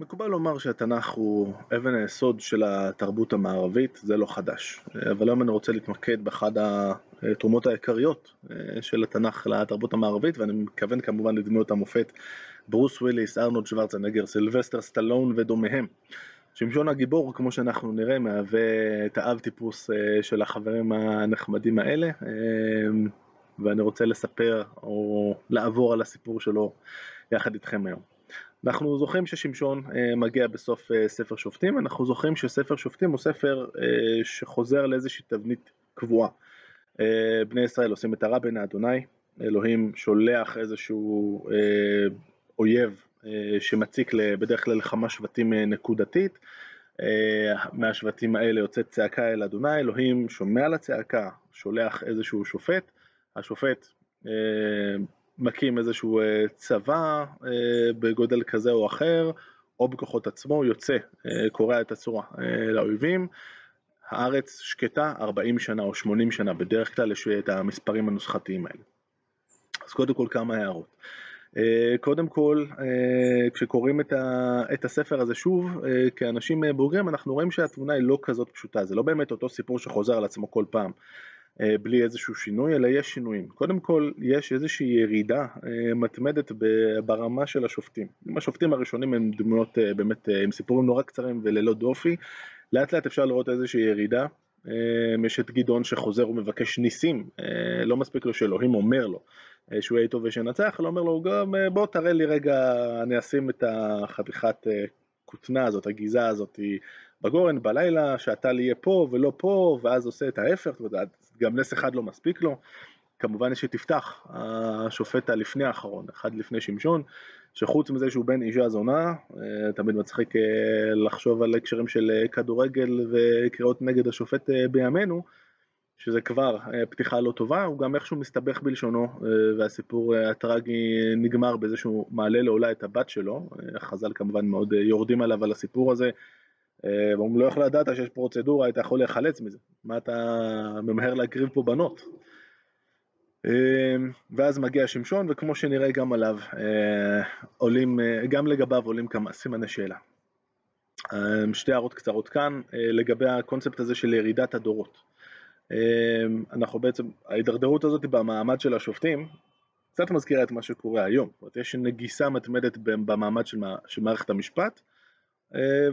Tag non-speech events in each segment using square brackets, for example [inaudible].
מקובל לומר שהתנ"ך הוא אבן היסוד של התרבות המערבית, זה לא חדש. אבל היום אני רוצה להתמקד באחד התרומות העיקריות של התנ"ך לתרבות המערבית, ואני מתכוון כמובן לדמויות המופת ברוס וויליס, ארנולד שוורצנגר, סילבסטר סטלון ודומיהם. שמשון הגיבור, כמו שאנחנו נראה, מהווה את האב טיפוס של החברים הנחמדים האלה, ואני רוצה לספר או לעבור על הסיפור שלו יחד איתכם היום. אנחנו זוכרים ששמשון מגיע בסוף ספר שופטים, אנחנו זוכרים שספר שופטים הוא ספר שחוזר לאיזושהי תבנית קבועה. בני ישראל עושים את הרע בין האדוני, אלוהים שולח איזשהו אויב שמציק בדרך כלל לכמה שבטים נקודתית, מהשבטים האלה יוצאת צעקה אל אדוני, אלוהים שומע לצעקה, שולח איזשהו שופט, השופט מקים איזשהו צבא בגודל כזה או אחר, או בכוחות עצמו, יוצא, קורע את הצורה לאויבים, הארץ שקטה 40 שנה או 80 שנה, בדרך כלל יש את המספרים הנוסחתיים האלה. אז קודם כל כמה הערות. קודם כל, כשקוראים את הספר הזה שוב, כאנשים בוגרים, אנחנו רואים שהתמונה היא לא כזאת פשוטה, זה לא באמת אותו סיפור שחוזר על עצמו כל פעם. בלי איזשהו שינוי, אלא יש שינויים. קודם כל, יש איזושהי ירידה מתמדת ברמה של השופטים. השופטים הראשונים הם דמויות באמת עם סיפורים נורא קצרים וללא דופי, לאט לאט אפשר לראות איזושהי ירידה. יש את גדעון שחוזר ומבקש ניסים, לא מספיק לו שאלוהים אומר לו שהוא יהיה טוב ושנצח, אלא אומר לו גם בוא תראה לי רגע, אני אשים את החתיכת כותנה הזאת, הגיזה הזאת בגורן בלילה, שהטל יהיה פה ולא פה, ואז עושה את ההפך, גם נס אחד לא מספיק לו. כמובן יש את יפתח, השופט הלפני האחרון, אחד לפני שמשון, שחוץ מזה שהוא בן אישה זונה, תמיד מצחיק לחשוב על הקשרים של כדורגל וקריאות נגד השופט בימינו, שזה כבר פתיחה לא טובה, הוא גם איכשהו מסתבך בלשונו, והסיפור הטרגי נגמר בזה שהוא מעלה לעולה את הבת שלו, חז"ל כמובן מאוד יורדים עליו על הסיפור הזה, ואומרים לא יכול לדעת שיש פרוצדורה, היית יכול להיחלץ מזה, מה אתה ממהר להקריב פה בנות? ואז מגיע שמשון, וכמו שנראה גם עליו, עולים, גם לגביו עולים כמה סימני שאלה. שתי הערות קצרות כאן, לגבי הקונספט הזה של ירידת הדורות. אנחנו בעצם, ההידרדרות הזאת במעמד של השופטים, קצת מזכירה את מה שקורה היום, זאת אומרת, יש נגיסה מתמדת במעמד של מערכת המשפט,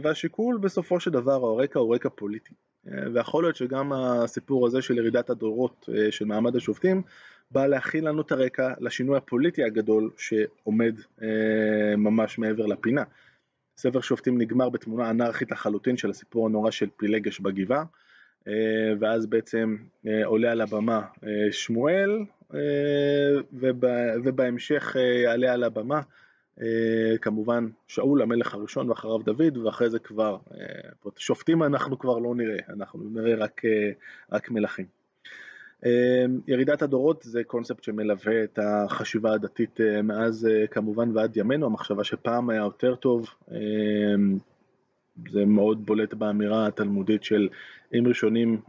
והשיקול בסופו של דבר, הרקע הוא רקע פוליטי. ויכול להיות שגם הסיפור הזה של ירידת הדורות של מעמד השופטים, בא להכין לנו את הרקע לשינוי הפוליטי הגדול שעומד ממש מעבר לפינה. ספר שופטים נגמר בתמונה אנרכית לחלוטין של הסיפור הנורא של פילגש בגבעה, ואז בעצם עולה על הבמה שמואל, ובהמשך יעלה על הבמה כמובן שאול המלך הראשון ואחריו דוד ואחרי זה כבר שופטים אנחנו כבר לא נראה, אנחנו נראה רק, רק מלכים. ירידת הדורות זה קונספט שמלווה את החשיבה הדתית מאז כמובן ועד ימינו, המחשבה שפעם היה יותר טוב, זה מאוד בולט באמירה התלמודית של אם ראשונים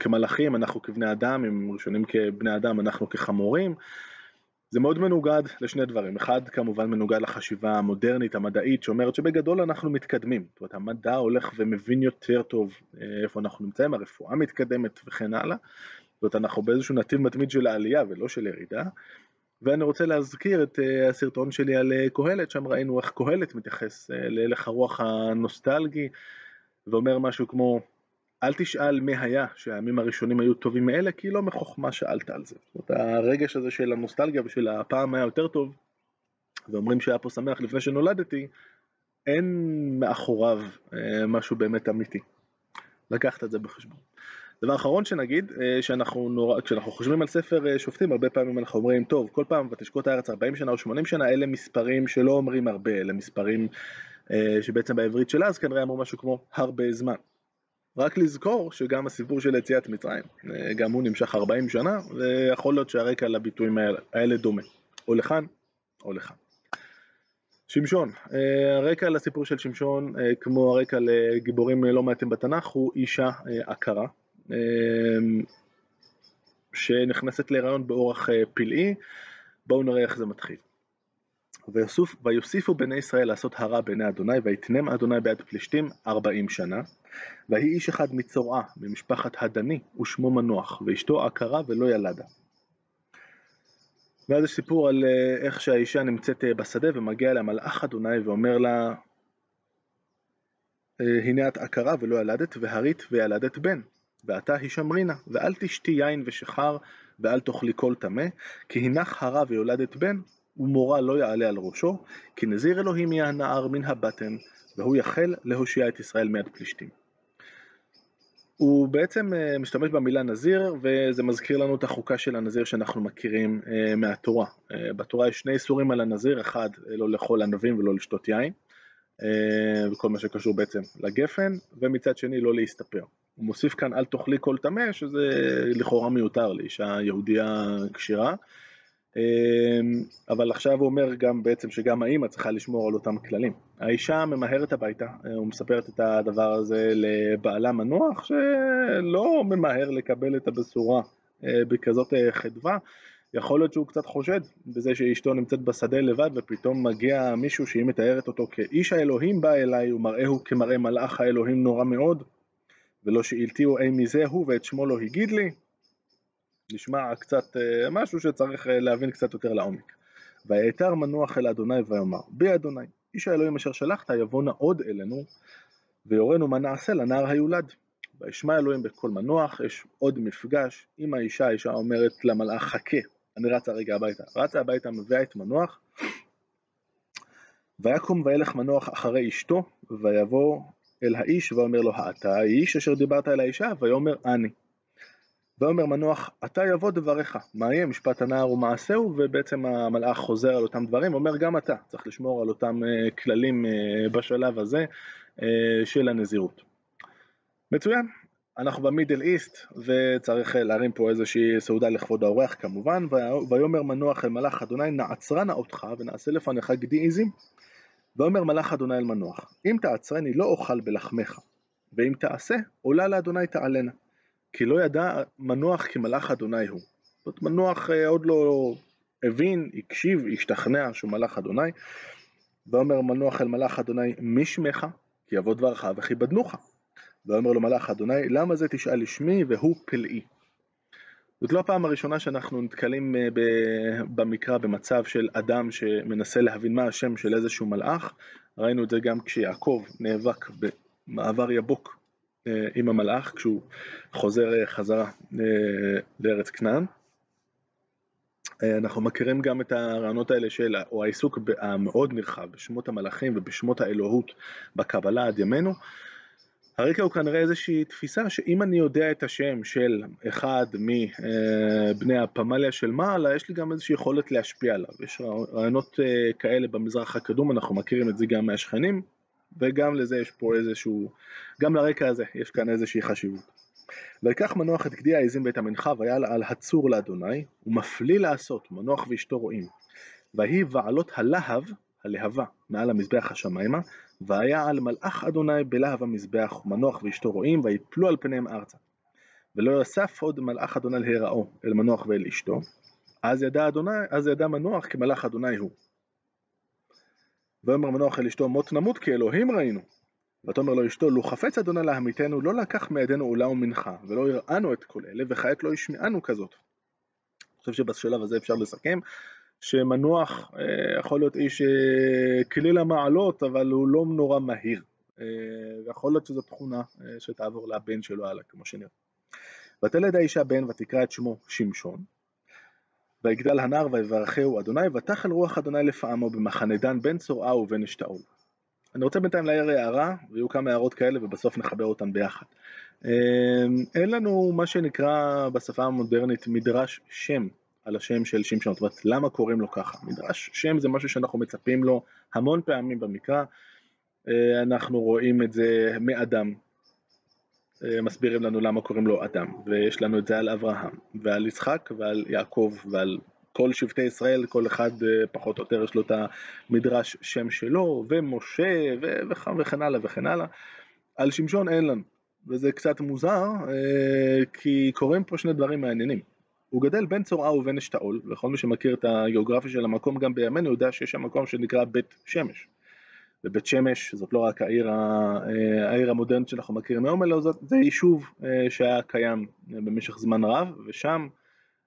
כמלאכים אנחנו כבני אדם, אם ראשונים כבני אדם אנחנו כחמורים, זה מאוד מנוגד לשני דברים, אחד כמובן מנוגד לחשיבה המודרנית המדעית שאומרת שבגדול אנחנו מתקדמים, זאת אומרת המדע הולך ומבין יותר טוב איפה אנחנו נמצאים, הרפואה מתקדמת וכן הלאה, זאת אומרת אנחנו באיזשהו נתיב מתמיד של העלייה ולא של ירידה, ואני רוצה להזכיר את הסרטון שלי על קהלת, שם ראינו איך קהלת מתייחס להלך הרוח הנוסטלגי ואומר משהו כמו אל תשאל מה היה שהימים הראשונים היו טובים מאלה, כי לא מחוכמה שאלת על זה. זאת אומרת, הרגש הזה של הנוסטלגיה ושל הפעם היה יותר טוב, ואומרים שהיה פה שמח לפני שנולדתי, אין מאחוריו משהו באמת אמיתי. לקחת את זה בחשבון. דבר אחרון שנגיד, שאנחנו נורא, כשאנחנו חושבים על ספר שופטים, הרבה פעמים אנחנו אומרים, טוב, כל פעם ותשקוט הארץ 40 שנה או 80 שנה, אלה מספרים שלא אומרים הרבה, אלה מספרים שבעצם בעברית של אז כנראה אמרו משהו כמו הרבה זמן. רק לזכור שגם הסיפור של יציאת מצרים, גם הוא נמשך 40 שנה, ויכול להיות שהרקע לביטויים האלה דומה, או לכאן או לכאן. שמשון, הרקע לסיפור של שמשון, כמו הרקע לגיבורים לא מעטים בתנ"ך, הוא אישה עקרה, שנכנסת להיריון באורח פלאי, בואו נראה איך זה מתחיל. ויוסיף, ויוסיפו בני ישראל לעשות הרע בעיני אדוני, ויתנם אדוני ביד פלישתים ארבעים שנה. ויהי איש אחד מצורעה, ממשפחת הדני, ושמו מנוח, ואשתו עקרה ולא ילדה. ואז יש סיפור על אה, איך שהאישה נמצאת אה, בשדה ומגיע אליה מלאך אדוני ואומר לה אה, הנה את עקרה ולא ילדת והרית וילדת בן ועתה הישמרינה ואל תשתי יין ושחר ואל תאכלי כל טמא כי הנך הרה ויולדת בן ומורה לא יעלה על ראשו כי נזיר אלוהים יהיה הנער מן הבטן והוא יחל להושיע את ישראל מיד פלישתים הוא בעצם אה, משתמש במילה נזיר וזה מזכיר לנו את החוקה של הנזיר שאנחנו מכירים אה, מהתורה. אה, בתורה יש שני איסורים על הנזיר, אחד לא לאכול ענבים ולא לשתות יין וכל מה שקשור בעצם לגפן ומצד שני לא להסתפר. הוא מוסיף כאן אל תאכלי כל טמא שזה לכאורה מיותר לאישה יהודייה כשירה אבל עכשיו הוא אומר גם בעצם שגם האימא צריכה לשמור על אותם כללים. האישה ממהרת הביתה, אה, הוא מספרת את הדבר הזה לבעלה מנוח שלא ממהר לקבל את הבשורה אה, בכזאת אה, חדווה. יכול להיות שהוא קצת חושד בזה שאשתו נמצאת בשדה לבד ופתאום מגיע מישהו שהיא מתארת אותו כאיש האלוהים בא אליי ומראהו כמראה מלאך האלוהים נורא מאוד ולא שאילתיהו אי מזה הוא ואת שמו לא הגיד לי נשמע קצת אה, משהו שצריך אה, להבין קצת יותר לעומק. ויתר מנוח אל אדוני ויאמר, בי אדוני, איש האלוהים אשר שלחת יבוא נא עוד אלינו, ויורנו מה נעשה לנער היולד. וישמע אלוהים בקול מנוח, יש עוד מפגש עם האישה, האישה אומרת למלאך חכה, אני רצה רגע הביתה. רצה הביתה, מביאה את מנוח, ויקום וילך מנוח אחרי אשתו, ויבוא אל האיש ואומר לו, האתה האיש אשר דיברת אל האישה? ויאמר אני. ויאמר מנוח, אתה יבוא דבריך, מה יהיה משפט הנער ומעשהו, ובעצם המלאך חוזר על אותם דברים, אומר גם אתה, צריך לשמור על אותם אה, כללים אה, בשלב הזה אה, של הנזירות. מצוין, אנחנו במידל איסט, וצריך להרים פה איזושהי סעודה לכבוד האורח כמובן, ויאמר מנוח אל מלאך אדוני, נא אותך ונעשה לפניך גדי עזים. ויאמר מלאך אדוני אל מנוח, אם תעצרני לא אוכל בלחמך, ואם תעשה, עולה לאדוני תעלנה. כי לא ידע מנוח כי מלאך אדוני הוא. זאת מנוח אה, עוד לא הבין, הקשיב, השתכנע שהוא מלאך אדוני. ואומר מנוח אל מלאך אדוני, מי שמך? כי יבוא דברך וכיבדנוך. ואומר לו מלאך אדוני, למה זה תשאל לשמי והוא פלאי. זאת לא הפעם הראשונה שאנחנו נתקלים אה, במקרא במצב של אדם שמנסה להבין מה השם של איזשהו מלאך. ראינו את זה גם כשיעקב נאבק במעבר יבוק עם המלאך כשהוא חוזר אה, חזרה אה, לארץ כנען. אנחנו מכירים גם את הרעיונות האלה של, או העיסוק המאוד נרחב בשמות המלאכים ובשמות האלוהות בקבלה עד ימינו. הרקע הוא כנראה איזושהי תפיסה שאם אני יודע את השם של אחד מבני הפמליה של מעלה, יש לי גם איזושהי יכולת להשפיע עליו. יש רעיונות כאלה במזרח הקדום, אנחנו מכירים את זה גם מהשכנים, וגם לזה יש פה איזשהו, גם לרקע הזה יש כאן איזושהי חשיבות. ויקח מנוח את גדי העזים בית המנחה ויעל על הצור לאדוני, ומפליא לעשות, מנוח ואשתו רואים. ויהי בעלות הלהב, הלהבה, מעל המזבח השמיימה, והיה על מלאך אדוני בלהב המזבח, ומנוח ואשתו רואים, ויפלו על פניהם ארצה. ולא יוסף עוד מלאך אדוני להיראו אל מנוח ואל אשתו, אז ידע אדוני, אז ידע מנוח כי מלאך אדוני הוא. ויאמר מנוח אל אשתו מות נמות כי אלוהים ראינו. ותאמר לו אשתו לו חפץ אדוני להמיתנו לא לקח מידינו עולה ומנחה ולא יראנו את כל אלה וכעת לא ישמענו כזאת. אני חושב שבשלב הזה אפשר לסכם שמנוח אה, יכול להיות איש אה, כליל המעלות אבל הוא לא נורא מהיר. אה, ויכול להיות שזו תכונה שתעבור לבן שלו הלאה כמו שנראה. ותלד האישה בן ותקרא את שמו שמשון ויגדל הנער ויברכהו אדוני, ותחל רוח אדוני לפעמו במחנה דן בין צורעה ובין אשתאול. אני רוצה בינתיים להעיר הערה, ויהיו כמה הערות כאלה ובסוף נחבר אותן ביחד. אמ, אין לנו מה שנקרא בשפה המודרנית מדרש שם על השם של שמשון, זאת אומרת למה קוראים לו ככה? מדרש שם זה משהו שאנחנו מצפים לו המון פעמים במקרא, אה, אנחנו רואים את זה מאדם, מסבירים לנו למה קוראים לו אדם, ויש לנו את זה על אברהם, ועל יצחק, ועל יעקב, ועל כל שבטי ישראל, כל אחד אה, פחות או יותר יש לו את המדרש שם שלו, ומשה, וכן הלאה וכן הלאה. על שמשון אין לנו, וזה קצת מוזר, אה, כי קורים פה שני דברים מעניינים. הוא גדל בין צורעה ובין אשתאול, וכל מי שמכיר את הגיאוגרפיה של המקום גם בימינו יודע שיש שם מקום שנקרא בית שמש. ובית שמש זאת לא רק העיר, אה, העיר המודרנית שאנחנו מכירים היום, אלא זאת, זה יישוב אה, שהיה קיים במשך זמן רב, ושם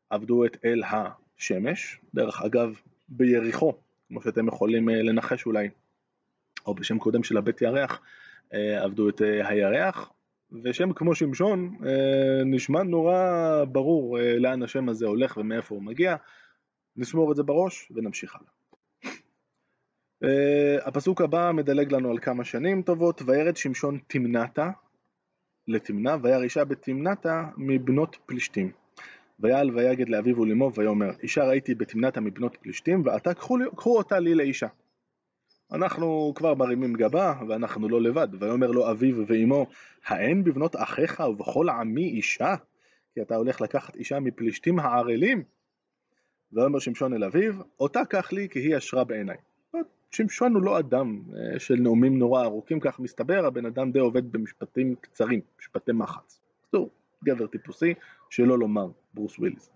עבדו את אל השמש, דרך אגב ביריחו, כמו שאתם יכולים אה, לנחש אולי, או בשם קודם של הבית ירח, עבדו את הירח, ושם כמו שמשון נשמע נורא ברור לאן השם הזה הולך ומאיפה הוא מגיע, נשמור את זה בראש ונמשיך הלאה. Uh, הפסוק הבא מדלג לנו על כמה שנים טובות, וירד שמשון תמנתה לתמנה, וירא אישה בתמנתה מבנות פלישתים. ויעל ויגד לאביו ולאמו ויאמר, אישה ראיתי בתמנתה מבנות פלישתים, ועתה קחו, קחו אותה לי לאישה. אנחנו כבר מרימים גבה, ואנחנו לא לבד. ויאמר לו אביו ואמו, האין בבנות אחיך ובכל עמי אישה? כי אתה הולך לקחת אישה מפלישתים הערלים? ויאמר שמשון אל אביו, אותה קח לי כי היא אשרה בעיניי. שמשון הוא לא אדם אה, של נאומים נורא ארוכים, כך מסתבר, הבן אדם די עובד במשפטים קצרים, משפטי מחץ. זהו, גבר טיפוסי, שלא לומר ברוס וויליס.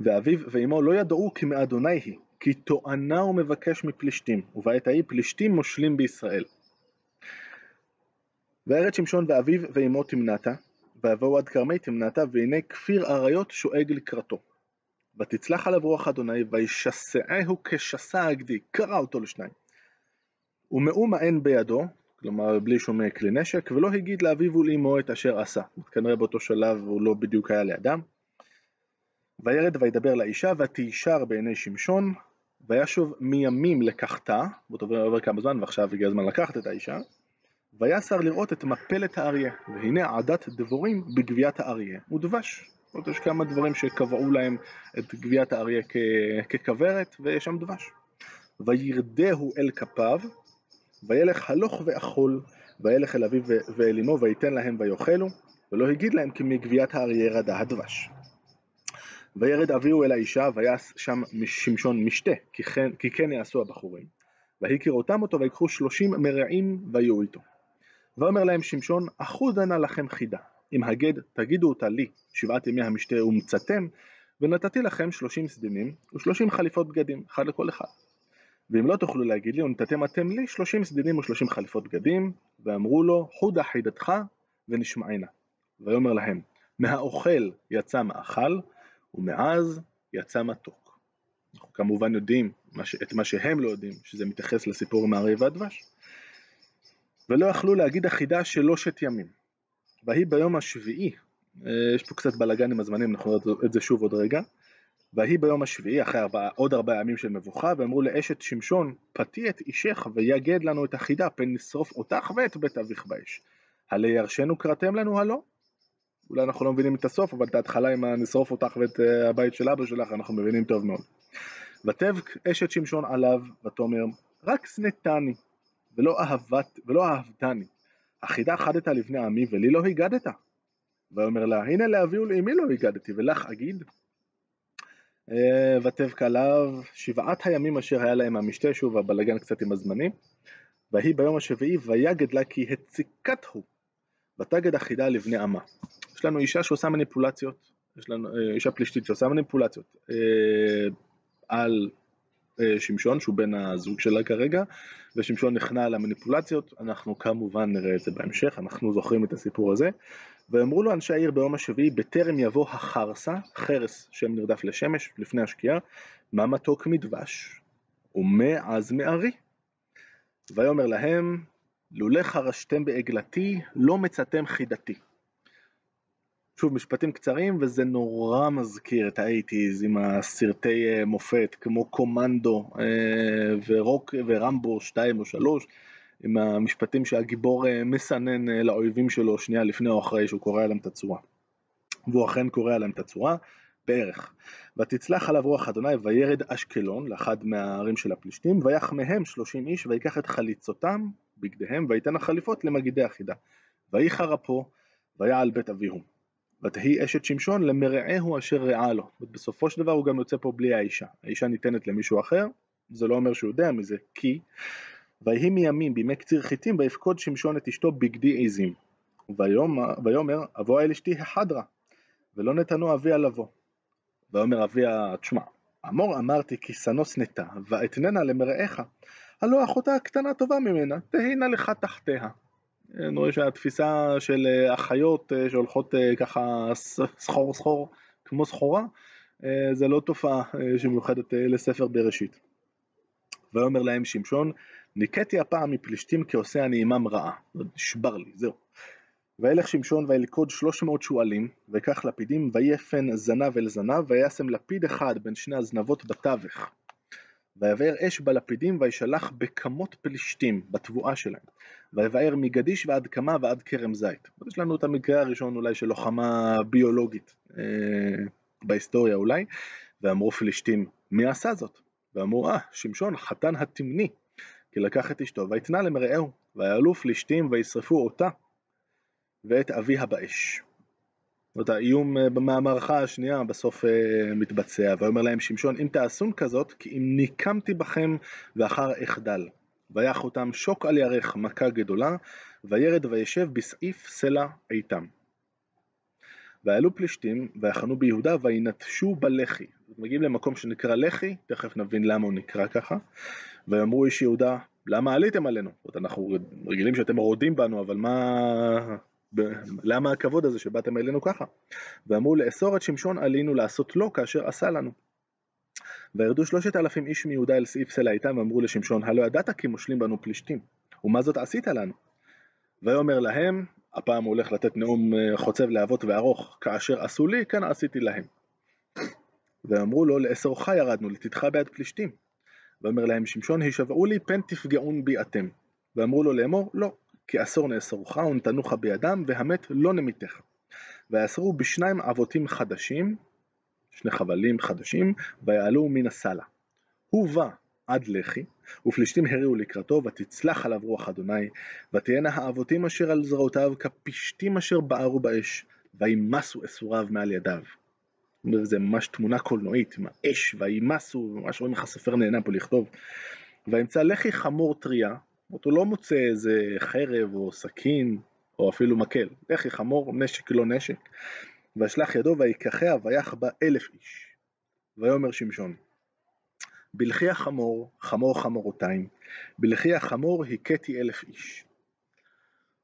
ואביו ואמו לא ידעו כי מאדוני היא, כי תואנה הוא מבקש מפלישתים, ובעת ההיא פלישתים מושלים בישראל. וירד שמשון ואביו ואמו תמנתה, ויבואו עד כרמי תמנתה, והנה כפיר אריות שואג לקראתו. ותצלח עליו רוח אדוני, וישסעהו כשסע הגדי, קרע אותו לשניים. ומאומה אין בידו, כלומר בלי שום כלי נשק, ולא הגיד לאביו ולאמו את אשר עשה. כנראה באותו שלב הוא לא בדיוק היה לידם. וירד וידבר לאישה, ותישר בעיני שמשון, וישוב מימים לקחתה, באותו עובר כמה זמן, ועכשיו הגיע הזמן לקחת את האישה, ויסר לראות את מפלת האריה, והנה עדת דבורים בגביית האריה, ודבש. זאת יש כמה דברים שקבעו להם את גביית האריה ככוורת, ויש שם דבש. וירדהו אל כפיו, וילך הלוך ואכול, וילך אל אביו ואל אמו, ויתן להם ויאכלו, ולא הגיד להם כי מגביית האריה רדה הדבש. וירד אביהו אל האישה, ויעש שם שמשון משתה, כי כן, כי כן יעשו הבחורים. והכיר אותם אותו, ויקחו שלושים מרעים ויהיו איתו. ואומר להם שמשון, אחודה נא לכם חידה, אם הגד תגידו אותה לי שבעת ימי המשתה ומצאתם, ונתתי לכם שלושים סדינים ושלושים חליפות בגדים, אחד לכל אחד. ואם לא תוכלו להגיד לי, ונתתם אתם לי שלושים סדינים ושלושים חליפות בגדים, ואמרו לו, חודה חידתך ונשמענה. ויאמר להם, מהאוכל יצא מאכל, ומאז יצא מתוק. אנחנו כמובן יודעים את מה שהם לא יודעים, שזה מתייחס לסיפור עם הארי והדבש. ולא יכלו להגיד אחידה שלושת ימים. ויהי ביום השביעי, אה, יש פה קצת בלאגן עם הזמנים, אנחנו נראה את זה שוב עוד רגע. ויהי ביום השביעי, אחרי ארבע, עוד ארבעה ימים של מבוכה, ואמרו לאשת שמשון, פתי את אישך ויגד לנו את החידה, פן נשרוף אותך ואת בית אביך באש. הלא ירשנו קראתם לנו הלא? אולי אנחנו לא מבינים את הסוף, אבל את ההתחלה עם הנשרוף אותך ואת אה, הבית של אבא שלך, אנחנו מבינים טוב מאוד. ותבק אשת שמשון עליו, ותאמר, רק שנאתני, ולא, אהבת, ולא אהבתני. החידה חדת לבני עמי, ולי לא הגדת. ויאמר לה, הנה לאבי ולאמי לא הגדתי, ולך אגיד. אה, ותבק עליו שבעת הימים אשר היה להם המשתה, שוב הבלגן קצת עם הזמנים. ויהי ביום השביעי, ויגד לה כי הציקת הוא. ותגד החידה לבני עמה. יש לנו אישה שעושה מניפולציות, יש לנו אה, אישה פלישתית שעושה מניפולציות אה, על שמשון שהוא בן הזוג שלה כרגע ושמשון נכנע למניפולציות, אנחנו כמובן נראה את זה בהמשך, אנחנו זוכרים את הסיפור הזה. ואמרו לו אנשי העיר ביום השביעי בטרם יבוא החרסה, חרס שם נרדף לשמש לפני השקיעה, מה מתוק מדבש ומה עז מארי? ויאמר להם לולא חרשתם בעגלתי לא מצאתם חידתי שוב, משפטים קצרים, וזה נורא מזכיר את האייטיז עם הסרטי אה, מופת, כמו קומנדו אה, ורוק ורמבו 2 או 3, עם המשפטים שהגיבור אה, מסנן לאויבים שלו שנייה לפני או אחרי שהוא קורע להם את הצורה. והוא אכן קורע להם את הצורה, בערך. ותצלח עליו רוח אדוני וירד אשקלון לאחד מהערים של הפלישתים, ויחמהם שלושים איש ויקח את חליצותם, בגדיהם, ויתן החליפות למגידי החידה. ויחר אפו, ויעל בית אביהו. ותהי אשת שמשון למרעהו אשר רעה לו. בסופו של דבר הוא גם יוצא פה בלי האישה. האישה ניתנת למישהו אחר, זה לא אומר שהוא יודע מזה, כי ויהי מימים בימי קציר חיטים ויפקוד שמשון את אשתו בגדי עזים. ויאמר אבוא אל אשתי החדרה ולא נתנו אביה לבוא. ויאמר אביה, תשמע, אמור אמרתי כי שנוא שנאתה, ואתננה למרעך, הלא אחותה הקטנה טובה ממנה, תהינה לך תחתיה. אני רואה שהתפיסה של אחיות שהולכות ככה סחור סחור כמו סחורה, זה לא תופעה שמיוחדת לספר בראשית. ויאמר להם שמשון, ניקטי הפעם מפלישתים כעושה אני עמם רעה. נשבר לי, זהו. וילך שמשון וילכוד שלוש מאות שועלים, ויקח לפידים, ויפן זנב אל זנב, וישם לפיד אחד בין שני הזנבות בתווך. ויבאר אש בלפידים, וישלח בכמות פלישתים, בתבואה שלהם. ויבאר מגדיש ועד קמה ועד כרם זית. יש לנו את המקרה הראשון אולי של לוחמה ביולוגית אה, בהיסטוריה אולי, ואמרו פלישתים, מי עשה זאת? ואמרו, אה, שמשון חתן התמני, כי לקח את אשתו ויתנה למרעהו, ויעלו פלישתים וישרפו אותה ואת אביה באש. זאת האיום אה, מהמערכה השנייה בסוף אה, מתבצע, ויאמר להם שמשון אם תעשון כזאת כי אם ניקמתי בכם ואחר אחדל. ויח אותם שוק על ירך מכה גדולה, וירד וישב בסעיף סלע איתם. ויעלו פלישתים ויחנו ביהודה וינטשו בלחי. מגיעים למקום שנקרא לחי, תכף נבין למה הוא נקרא ככה. ויאמרו איש יהודה, למה עליתם עלינו? זאת אנחנו רגילים שאתם רודים בנו, אבל מה... למה הכבוד הזה שבאתם אלינו ככה? ואמרו לאסור את שמשון עלינו לעשות לו כאשר עשה לנו. וירדו שלושת אלפים איש מיהודה אל סעיף סלע איתם ואמרו לשמשון הלא ידעת כי מושלים בנו פלישתים? ומה זאת עשית לנו? ויאמר להם הפעם הוא הולך לתת נאום אה, חוצב להבות וארוך כאשר עשו לי כן עשיתי להם. ואמרו לו לאסורך ירדנו לתתך ביד פלישתים. ואומר להם שמשון הישבעו לי פן תפגעון בי אתם. ואמרו לו לאמור לא כי אסור נאסורך ונתנוך בידם והמת לא נמיתך. ויאסרו בשניים אבותים חדשים שני חבלים חדשים ויעלו מן הסלע. הוא בא עד לחי ופלישתים הריעו לקראתו ותצלח עליו רוח אדוני ותהיינה האבותים אשר על זרועותיו כפשתים אשר בערו באש וימסו אסוריו מעל ידיו. זה ממש תמונה קולנועית עם האש והימסו, ממש רואים איך הסופר נהנה פה לכתוב. וימצא לחי חמור טריה, אותו לא מוצא איזה חרב או סכין או אפילו מקל, לחי חמור, נשק לא נשק, וישלח ידו ויקחיה ויח בה אלף איש. ויאמר שמשון, בלחי החמור, חמור חמורותיים, בלחי החמור הכיתי אלף איש.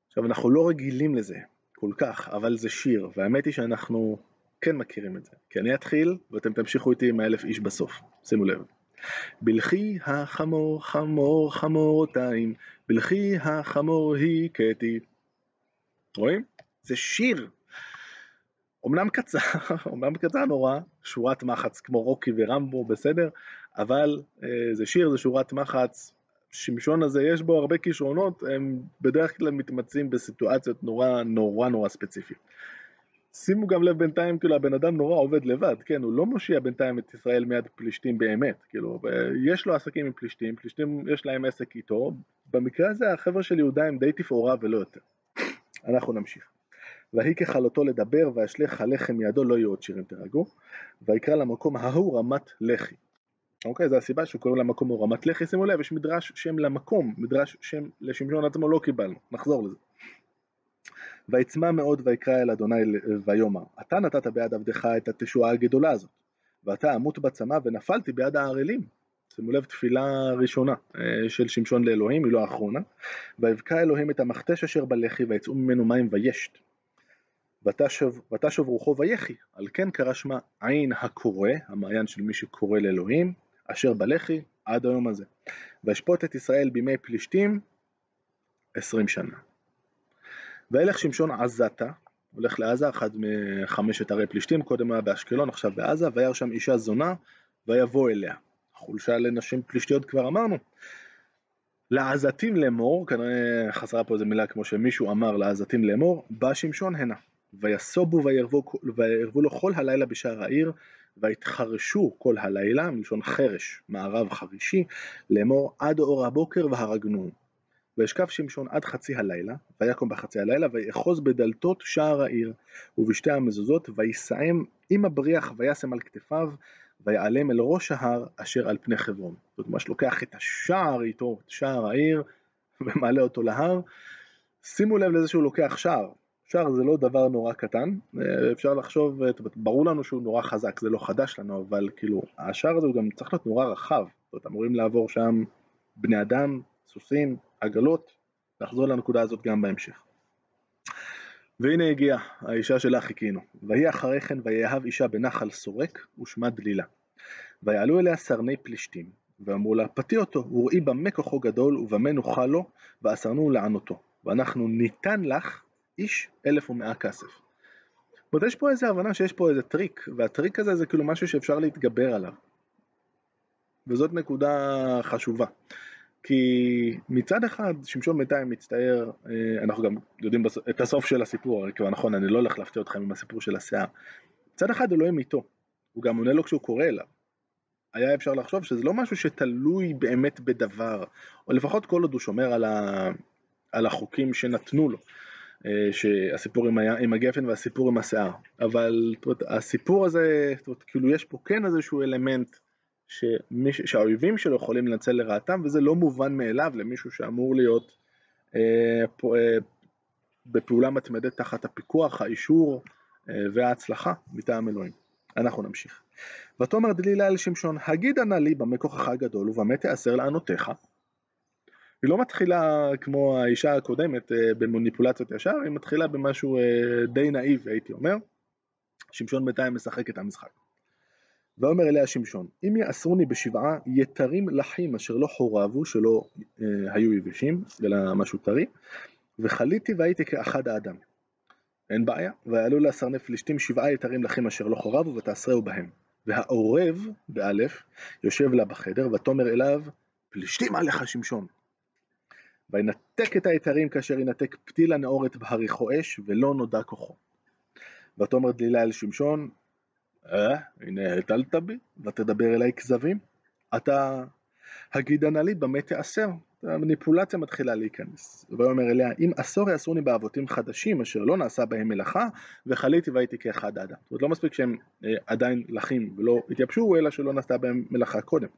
עכשיו אנחנו לא רגילים לזה כל כך, אבל זה שיר, והאמת היא שאנחנו כן מכירים את זה, כי אני אתחיל ואתם תמשיכו איתי עם האלף איש בסוף, שימו לב. בלכי החמור חמור חמורותיים, בלכי החמור הכיתי. רואים? זה שיר. אמנם קצר, [laughs] אמנם קצר נורא, שורת מחץ כמו רוקי ורמבו, בסדר? אבל אה, זה שיר, זה שורת מחץ. שמשון הזה יש בו הרבה כישרונות, הם בדרך כלל מתמצאים בסיטואציות נורא נורא נורא ספציפיות. שימו גם לב בינתיים, כאילו הבן אדם נורא עובד לבד, כן, הוא לא מושיע בינתיים את ישראל מיד פלישתים באמת, כאילו, יש לו עסקים עם פלישתים, פלישתים יש להם עסק איתו, במקרה הזה החבר'ה של יהודה הם די תפאורה ולא יותר. אנחנו נמשיך. ויהי ככלותו לדבר, וישלך הלחם מידו, לא יהיו עוד שירים תרגעו, ויקרא למקום ההוא רמת לחי. אוקיי, זו הסיבה שקוראים למקום הוא רמת לחי, שימו לב, יש מדרש שם למקום, מדרש שם לשמשון עצמו לא קיבלנו, נחזור לזה. ויצמא מאוד ויקרא אל אדוני ויאמר, אתה נתת ביד עבדך את התשועה הגדולה הזאת, ואתה אמות בצמא ונפלתי ביד הערלים. שימו לב, תפילה ראשונה אה, של שמשון לאלוהים, היא לא האחרונה. ויבקע אלוהים את המכתש אשר בלחי, ויצאו ממנו מים וישת. ותשוב רוחו ויחי, על כן קרא שמה עין הקורא, המעיין של מי שקורא לאלוהים, אשר בלחי עד היום הזה. וישפוט את ישראל בימי פלישתים עשרים שנה. וילך שמשון עזתה, הולך לעזה, אחד מחמשת ערי פלישתים, קודם היה באשקלון, עכשיו בעזה, וירא שם אישה זונה, ויבוא אליה. חולשה לנשים פלישתיות כבר אמרנו. לעזתים לאמור, כנראה חסרה פה איזה מילה כמו שמישהו אמר לעזתים לאמור, בא שמשון הנה. ויסובו וירבו לו כל הלילה בשער העיר, ויתחרשו כל הלילה, מלשון חרש, מערב חרישי, לאמור עד אור הבוקר והרגנו. וישכב שמשון עד חצי הלילה, ויקום בחצי הלילה, ויאחוז בדלתות שער העיר, ובשתי המזוזות, ויסעם עם הבריח, וישם על כתפיו, ויעלם אל ראש ההר אשר על פני חברון. זאת אומרת, לוקח את השער איתו, את שער העיר, ומעלה אותו להר. שימו לב לזה שהוא לוקח שער. שער זה לא דבר נורא קטן, אפשר לחשוב, ברור לנו שהוא נורא חזק, זה לא חדש לנו, אבל כאילו, השער הזה הוא גם צריך להיות נורא רחב, זאת אומרת, אמורים לעבור שם בני אדם, סוסים, עגלות, נחזור לנקודה הזאת גם בהמשך. והנה הגיעה האישה שלה חיכינו, ויהי אחרי כן ויאהב אישה בנחל סורק ושמה דלילה. ויעלו אליה סרני פלשתים, ואמרו לה פתי אותו, וראי במה כוחו גדול ובמה נוכל לו, ואסרנוהו לענותו, ואנחנו ניתן לך איש אלף ומאה כסף. זאת יש פה איזה הבנה שיש פה איזה טריק, והטריק הזה זה כאילו משהו שאפשר להתגבר עליו. וזאת נקודה חשובה. כי מצד אחד שמשון בינתיים מצטער, אה, אנחנו גם יודעים את הסוף של הסיפור, כבר נכון, אני לא הולך להפתיע אתכם עם הסיפור של השיער. מצד אחד אלוהים איתו, הוא גם עונה לו כשהוא קורא אליו. היה אפשר לחשוב שזה לא משהו שתלוי באמת בדבר, או לפחות כל עוד הוא שומר על, ה... על החוקים שנתנו לו. אה, שהסיפור עם, היה, עם הגפן והסיפור עם השיער, אבל תורת, הסיפור הזה, תורת, כאילו יש פה כן איזשהו אלמנט שמיש, שהאויבים שלו יכולים לנצל לרעתם וזה לא מובן מאליו למישהו שאמור להיות אה, פה, אה, בפעולה מתמדת תחת הפיקוח, האישור אה, וההצלחה מטעם אלוהים. אנחנו נמשיך. ותאמר דלילה אל שמשון, הגידה נא לי במה כוחך הגדול ובמה תיאסר לענותיך היא לא מתחילה כמו האישה הקודמת אה, במוניפולציות ישר, היא מתחילה במשהו אה, די נאיב הייתי אומר. שמשון בינתיים משחק את המשחק. ואומר אליה שמשון, אם יאסרוני בשבעה יתרים לחים אשר לא חורבו, שלא אה, היו יבשים, אלא משהו טרי, וחליתי והייתי כאחד האדם. אין בעיה, ויעלו לעשרני פלישתים שבעה יתרים לחים אשר לא חורבו ותעשרהו בהם. והעורב, באלף, יושב לה בחדר, ותאמר אליו, פלישתים עליך שמשון. וינתק את היתרים כאשר ינתק פתיל הנאורת בהריחו אש, ולא נודע כוחו. ותאמר דלילה אל שמשון, אה, הנה הטלת בי, ותדבר אליי כזבים. אתה הגידה נא לי במה תיאסר. המניפולציה מתחילה להיכנס. ויאמר אליה, אם עשור יעשוני באבותים חדשים, אשר לא נעשה בהם מלאכה, וחליתי והייתי כאחד האדם. זאת אומרת, לא מספיק שהם אה, עדיין לחים ולא התייבשו, אלא שלא נעשתה בהם מלאכה קודם.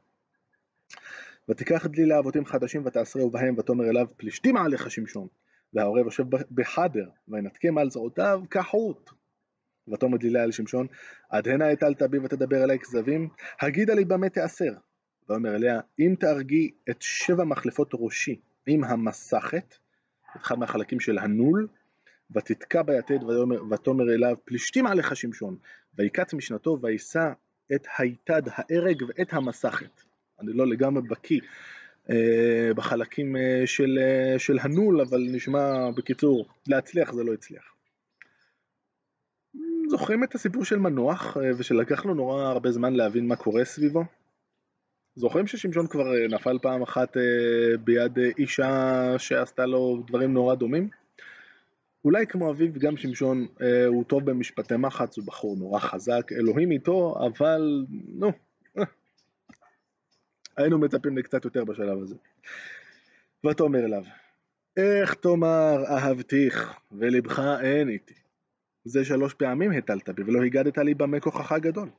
ותיקח דלי לאבותים חדשים ותעשרהו בהם ותאמר אליו פלישתים עליך שמשון. והעורב יושב בחדר וינתקם על זרועותיו כחוט. ותאמר דלילה אל שמשון עד הנה הטלת בי ותדבר אלי כזבים הגידה לי במה תיאסר ואומר אליה אם תהרגי את שבע מחלפות ראשי עם המסכת אחד מהחלקים של הנול ותתקע ביתד ותאמר אליו פלישתים עליך שמשון. ויקץ משנתו ויישא את היתד ההרג ואת המסכת אני לא לגמרי בקיא אה, בחלקים אה, של, אה, של הנול, אבל נשמע בקיצור, להצליח זה לא הצליח. זוכרים את הסיפור של מנוח, ושלקח לו נורא הרבה זמן להבין מה קורה סביבו? זוכרים ששמשון כבר נפל פעם אחת ביד אישה שעשתה לו דברים נורא דומים? אולי כמו אביו גם שמשון הוא טוב במשפטי מחץ, הוא בחור נורא חזק, אלוהים איתו, אבל נו, היינו מצפים לקצת יותר בשלב הזה. ותאמר אליו, איך תאמר אהבתיך ולבך אין איתי? זה שלוש פעמים הטלת בי ולא הגדת לי במה כוחך גדול.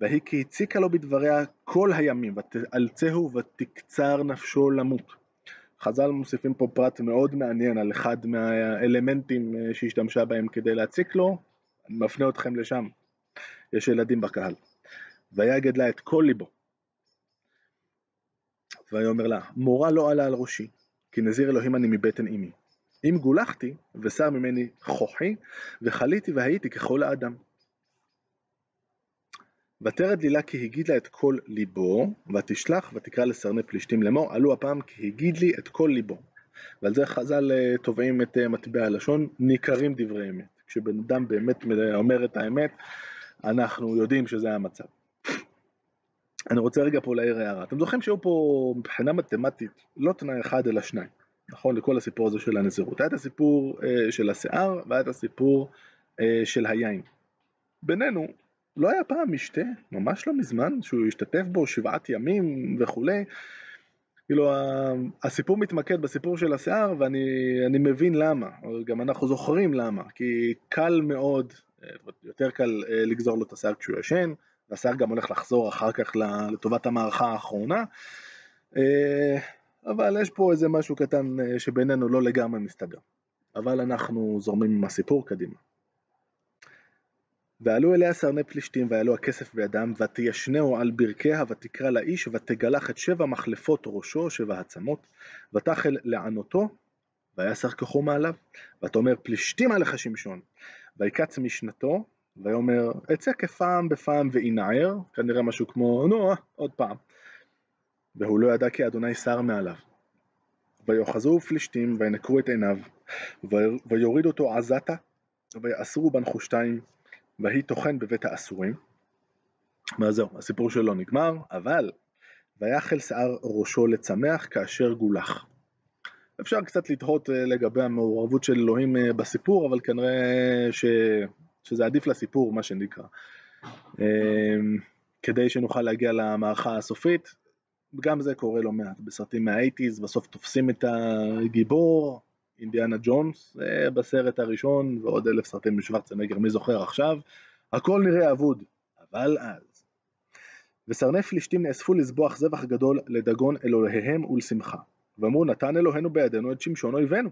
והיא כי הציקה לו בדבריה כל הימים, ותאלצהו ותקצר נפשו למות. חז"ל מוסיפים פה פרט מאוד מעניין על אחד מהאלמנטים אה, שהשתמשה בהם כדי להציק לו, אני מפנה אתכם לשם, יש ילדים בקהל. ויגד לה את כל ליבו, ויאמר לה, מורה לא עלה על ראשי, כי נזיר אלוהים אני מבטן אמי. אם גולחתי, ושר ממני כוחי, וחליתי והייתי ככל האדם. ותרד לילה כי הגיד לה את כל ליבו, ותשלח ותקרא לסרני פלישתים לאמור, עלו הפעם כי הגיד לי את כל ליבו. ועל זה חז"ל אה, תובעים את אה, מטבע הלשון, ניכרים דברי אמת. כשבן אדם באמת אומר את האמת, אנחנו יודעים שזה המצב. אני רוצה רגע פה להעיר הערה. אתם זוכרים שהיו פה מבחינה מתמטית לא תנאי אחד אלא שניים, נכון? לכל הסיפור הזה של הנזירות. היה את הסיפור אה, של השיער והיה את הסיפור אה, של היין. בינינו, לא היה פעם משתה, ממש לא מזמן, שהוא השתתף בו שבעת ימים וכולי. כאילו הסיפור מתמקד בסיפור של השיער ואני מבין למה, גם אנחנו זוכרים למה, כי קל מאוד, אה, יותר קל אה, לגזור לו את השיער כשהוא ישן, והשיער גם הולך לחזור אחר כך לטובת המערכה האחרונה. אה, אבל יש פה איזה משהו קטן אה, שבינינו לא לגמרי מסתדר. אבל אנחנו זורמים עם הסיפור קדימה. ועלו אליה סרני פלישתים ועלו הכסף בידם ותישנהו על ברכיה ותקרא לאיש ותגלח את שבע מחלפות ראשו שבע עצמות ותחל לענותו ויסר כוחו מעליו ותאמר פלישתים עליך שמשון ויקץ משנתו ויאמר אצא כפעם בפעם וינער כנראה משהו כמו נו עוד פעם והוא לא ידע כי אדוני שר מעליו ויאחזו פלישתים וינקרו את עיניו ויורידו אותו עזתה ויאסרו בנחושתיים ויהי טוחן בבית האסורים. מה זהו, הסיפור שלו נגמר, אבל ויחל שיער ראשו לצמח כאשר גולח. אפשר קצת לתהות אה, לגבי המעורבות של אלוהים אה, בסיפור, אבל כנראה ש... שזה עדיף לסיפור, מה שנקרא. אמ, כדי שנוכל להגיע למערכה הסופית, גם זה קורה לא מעט בסרטים מהאייטיז, בסוף תופסים את הגיבור, אינדיאנה ג'ונס בסרט הראשון ועוד אלף סרטים משוורצנגר, מי זוכר עכשיו? הכל נראה אבוד, אבל אז. וסרני פלישתים נאספו לזבוח זבח גדול לדגון אלוהיהם ולשמחה. ואמרו נתן אלוהינו בידינו את שמשון אויבינו.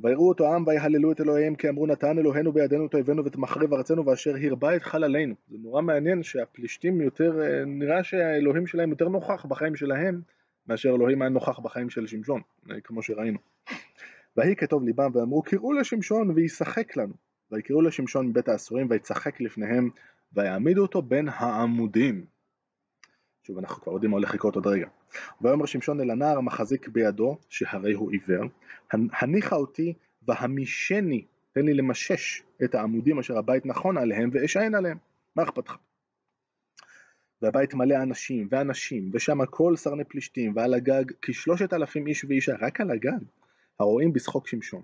ויראו אותו העם ויהללו את אלוהיהם כי אמרו נתן אלוהינו בידינו את אויבינו ואת מחריב ארצנו ואשר הרבה את חללינו. זה נורא מעניין שהפלישתים יותר, אה, נראה שהאלוהים שלהם יותר נוכח בחיים שלהם מאשר אלוהים היה נוכח בחיים של שמשון, אה, כמו שראינו. ויהי כטוב ליבם ואמרו קראו לשמשון וישחק לנו. ויקראו לשמשון מבית האסורים ויצחק לפניהם ויעמידו אותו בין העמודים. שוב אנחנו כבר יודעים מה הולך לקרות עוד רגע. ויאמר שמשון אל הנער המחזיק בידו שהרי הוא עיוור הניחה אותי והמישני תן לי למשש את העמודים אשר הבית נכון עליהם ואשען עליהם. מה אכפת לך? והבית מלא אנשים ואנשים ושם כל סרני פלישתים ועל הגג כשלושת אלפים איש ואישה רק על הגג הרואים בשחוק שמשון.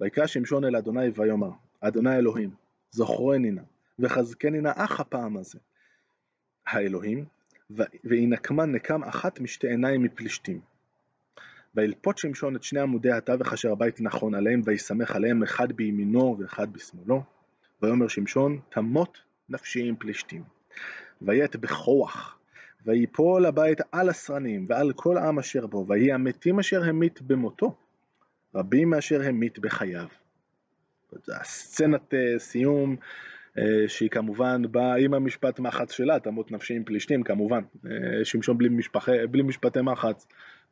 ויקרא שמשון אל אדוני ויאמר, אדוני אלוהים, זוכרני נא, וחזקני נא אך הפעם הזה. האלוהים, וינקמן נקם אחת משתי עיניים מפלישתים. וילפות שמשון את שני עמודי התווך אשר הבית נכון עליהם, ויסמך עליהם אחד בימינו ואחד בשמאלו. ויאמר שמשון, תמות נפשי עם פלישתים. ויית בכוח, ויפול הבית על הסרנים ועל כל עם אשר בו, ויהי המתים אשר המית במותו, רבים מאשר המית בחייו. הסצנת אה, סיום שהיא כמובן באה עם המשפט מחץ שלה, תמות נפשי עם פלישתים כמובן, אה, שמשון בלי, משפחי, בלי משפטי מחץ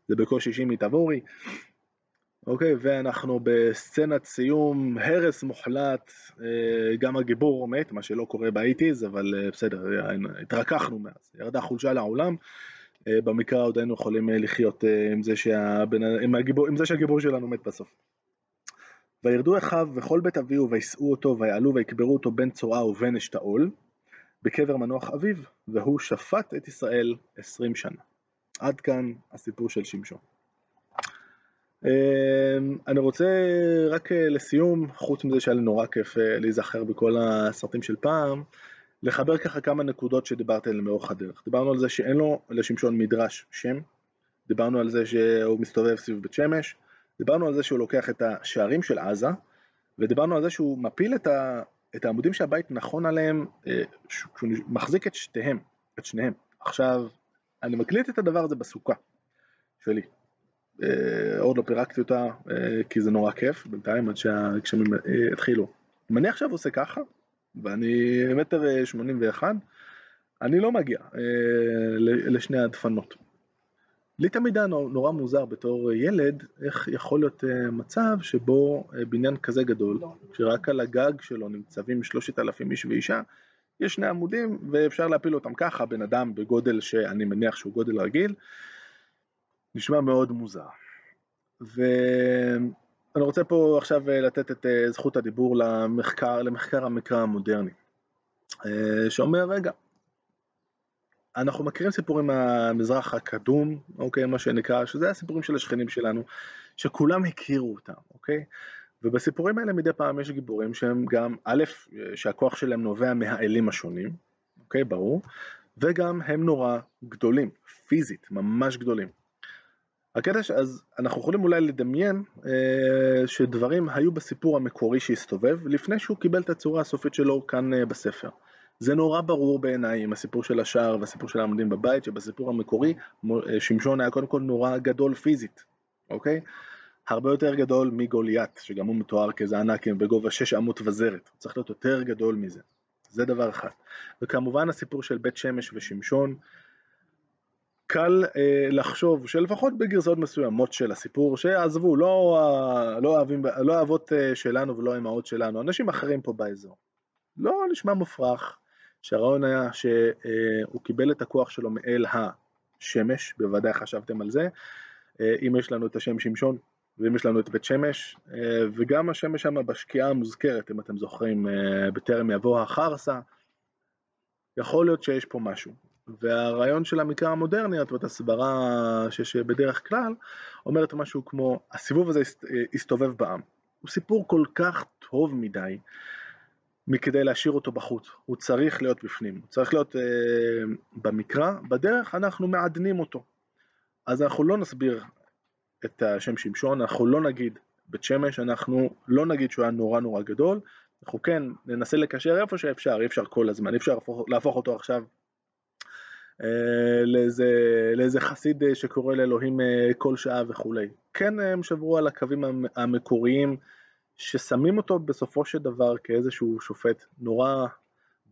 זה בקושי שימי תבורי, אוקיי, ואנחנו בסצנת סיום, הרס מוחלט, גם הגיבור מת, מה שלא קורה באיטיז, אבל בסדר, התרככנו מאז, ירדה חולשה לעולם, אה, במקרא עוד היינו יכולים אה, לחיות אה, עם זה, שהבן, עם, הגיבור, עם זה שהגיבור שלנו מת בסוף. וירדו אחיו וכל בית אביהו וישאו אותו ויעלו ויקברו אותו בין צורעה ובין אשתאול בקבר מנוח אביו והוא שפט את ישראל עשרים שנה. עד כאן הסיפור של שמשון. אני רוצה רק לסיום, חוץ מזה שהיה לי נורא כיף להיזכר בכל הסרטים של פעם, לחבר ככה כמה נקודות שדיברתי עליהן לאורך הדרך. דיברנו על זה שאין לו לשמשון מדרש שם, דיברנו על זה שהוא מסתובב סביב בית שמש, דיברנו על זה שהוא לוקח את השערים של עזה, ודיברנו על זה שהוא מפיל את, ה, את העמודים שהבית נכון עליהם, אה, שהוא מחזיק את שתיהם, את שניהם. עכשיו, אני מקליט את הדבר הזה בסוכה שלי. אה, עוד לא פירקתי אותה, אה, כי זה נורא כיף בינתיים, עד שהגשמים יתחילו. אם אני עכשיו עושה ככה, ואני מטר שמונים ואחד, אני לא מגיע אה, לשני הדפנות. לי תמיד היה נורא מוזר בתור ילד, איך יכול להיות אה, מצב שבו אה, בניין כזה גדול, שרק על הגג שלו נמצבים שלושת אלפים איש ואישה, יש שני עמודים ואפשר להפיל אותם ככה, בן אדם בגודל שאני מניח שהוא גודל רגיל, נשמע מאוד מוזר. ו... אני רוצה פה עכשיו אה, לתת את זכות הדיבור למחקר, למחקר המקרא המודרני, שאומר, רגע, אנחנו מכירים סיפורים מהמזרח הקדום, אוקיי, מה שנקרא, שזה הסיפורים של השכנים שלנו, שכולם הכירו אותם, אוקיי? ובסיפורים האלה מדי פעם יש גיבורים שהם גם, א', שהכוח שלהם נובע מהאלים השונים, אוקיי, ברור, וגם הם נורא גדולים, פיזית, ממש גדולים. הקטע אז אנחנו יכולים אולי לדמיין אה, שדברים היו בסיפור המקורי שהסתובב לפני שהוא קיבל את הצורה הסופית שלו כאן אה, בספר. זה נורא ברור בעיניי עם הסיפור של השער והסיפור של העמודים בבית שבסיפור המקורי אה, שמשון היה קודם כל נורא גדול פיזית, אוקיי? הרבה יותר גדול מגוליית, שגם הוא מתואר כאיזה ענק בגובה 6 אמות וזרת, הוא צריך להיות יותר גדול מזה, זה דבר אחד. וכמובן הסיפור של בית שמש ושמשון, קל אה, לחשוב שלפחות בגרסאות מסוימות של הסיפור, שעזבו, לא, לא, אוהבים, לא האבות אה, שלנו ולא האמהות שלנו, אנשים אחרים פה באזור. לא נשמע מופרך שהרעיון היה שהוא קיבל את הכוח שלו מאל השמש, בוודאי חשבתם על זה, אה, אם יש לנו את השם שמשון ואם יש לנו את בית שמש, אה, וגם השמש שם בשקיעה המוזכרת, אם אתם זוכרים, אה, בטרם יבוא החרסה, יכול להיות שיש פה משהו. והרעיון של המקרא המודרני, זאת הסברה שיש בדרך כלל, אומרת משהו כמו, הסיבוב הזה הסתובב בעם. הוא סיפור כל כך טוב מדי, מכדי להשאיר אותו בחוץ, הוא צריך להיות בפנים, הוא צריך להיות אה, במקרא, בדרך אנחנו מעדנים אותו. אז אנחנו לא נסביר את השם שמשון, אנחנו לא נגיד בית שמש, אנחנו לא נגיד שהוא היה נורא נורא גדול, אנחנו כן ננסה לקשר איפה שאפשר, אי אפשר כל הזמן, אי אפשר להפוך, להפוך אותו עכשיו אה, לאיזה, לאיזה חסיד אה, שקורא לאלוהים אה, כל שעה וכולי. כן הם שברו על הקווים המקוריים ששמים אותו בסופו של דבר כאיזשהו שופט נורא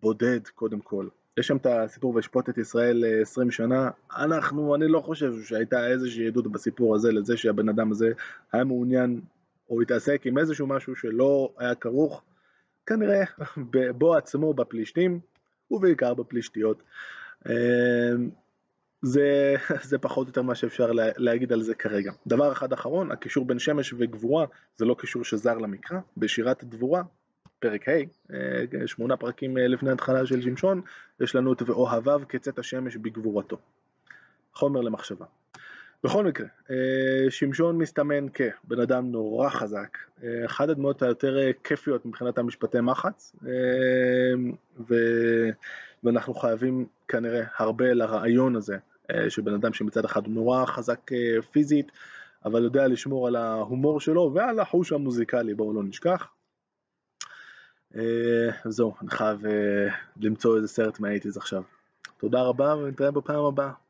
בודד קודם כל. יש שם את הסיפור וישפוט את ישראל 20 שנה, אנחנו, אני לא חושב שהייתה איזושהי עדות בסיפור הזה לזה שהבן אדם הזה היה מעוניין או התעסק עם איזשהו משהו שלא היה כרוך כנראה [laughs] בו עצמו בפלישתים ובעיקר בפלישתיות. זה, [laughs] זה פחות או יותר מה שאפשר לה, להגיד על זה כרגע. דבר אחד אחרון, הקישור בין שמש וגבורה זה לא קישור שזר למקרא, בשירת דבורה, פרק ה', אה, שמונה פרקים אה, לפני התחלה של שמשון, יש לנו את ואוהביו כצאת השמש בגבורתו. חומר למחשבה. בכל מקרה, אה, שמשון מסתמן כבן אדם נורא חזק, אחת הדמויות היותר כיפיות מבחינת המשפטי מחץ, ו... ואנחנו חייבים כנראה הרבה לרעיון הזה של בן אדם שמצד אחד הוא נורא חזק אה, פיזית, אבל יודע לשמור על ההומור שלו ועל החוש המוזיקלי, בואו לא נשכח. אה, זהו, אני חייב למצוא איזה סרט מהאייטיז עכשיו. תודה רבה ונתראה בפעם הבאה.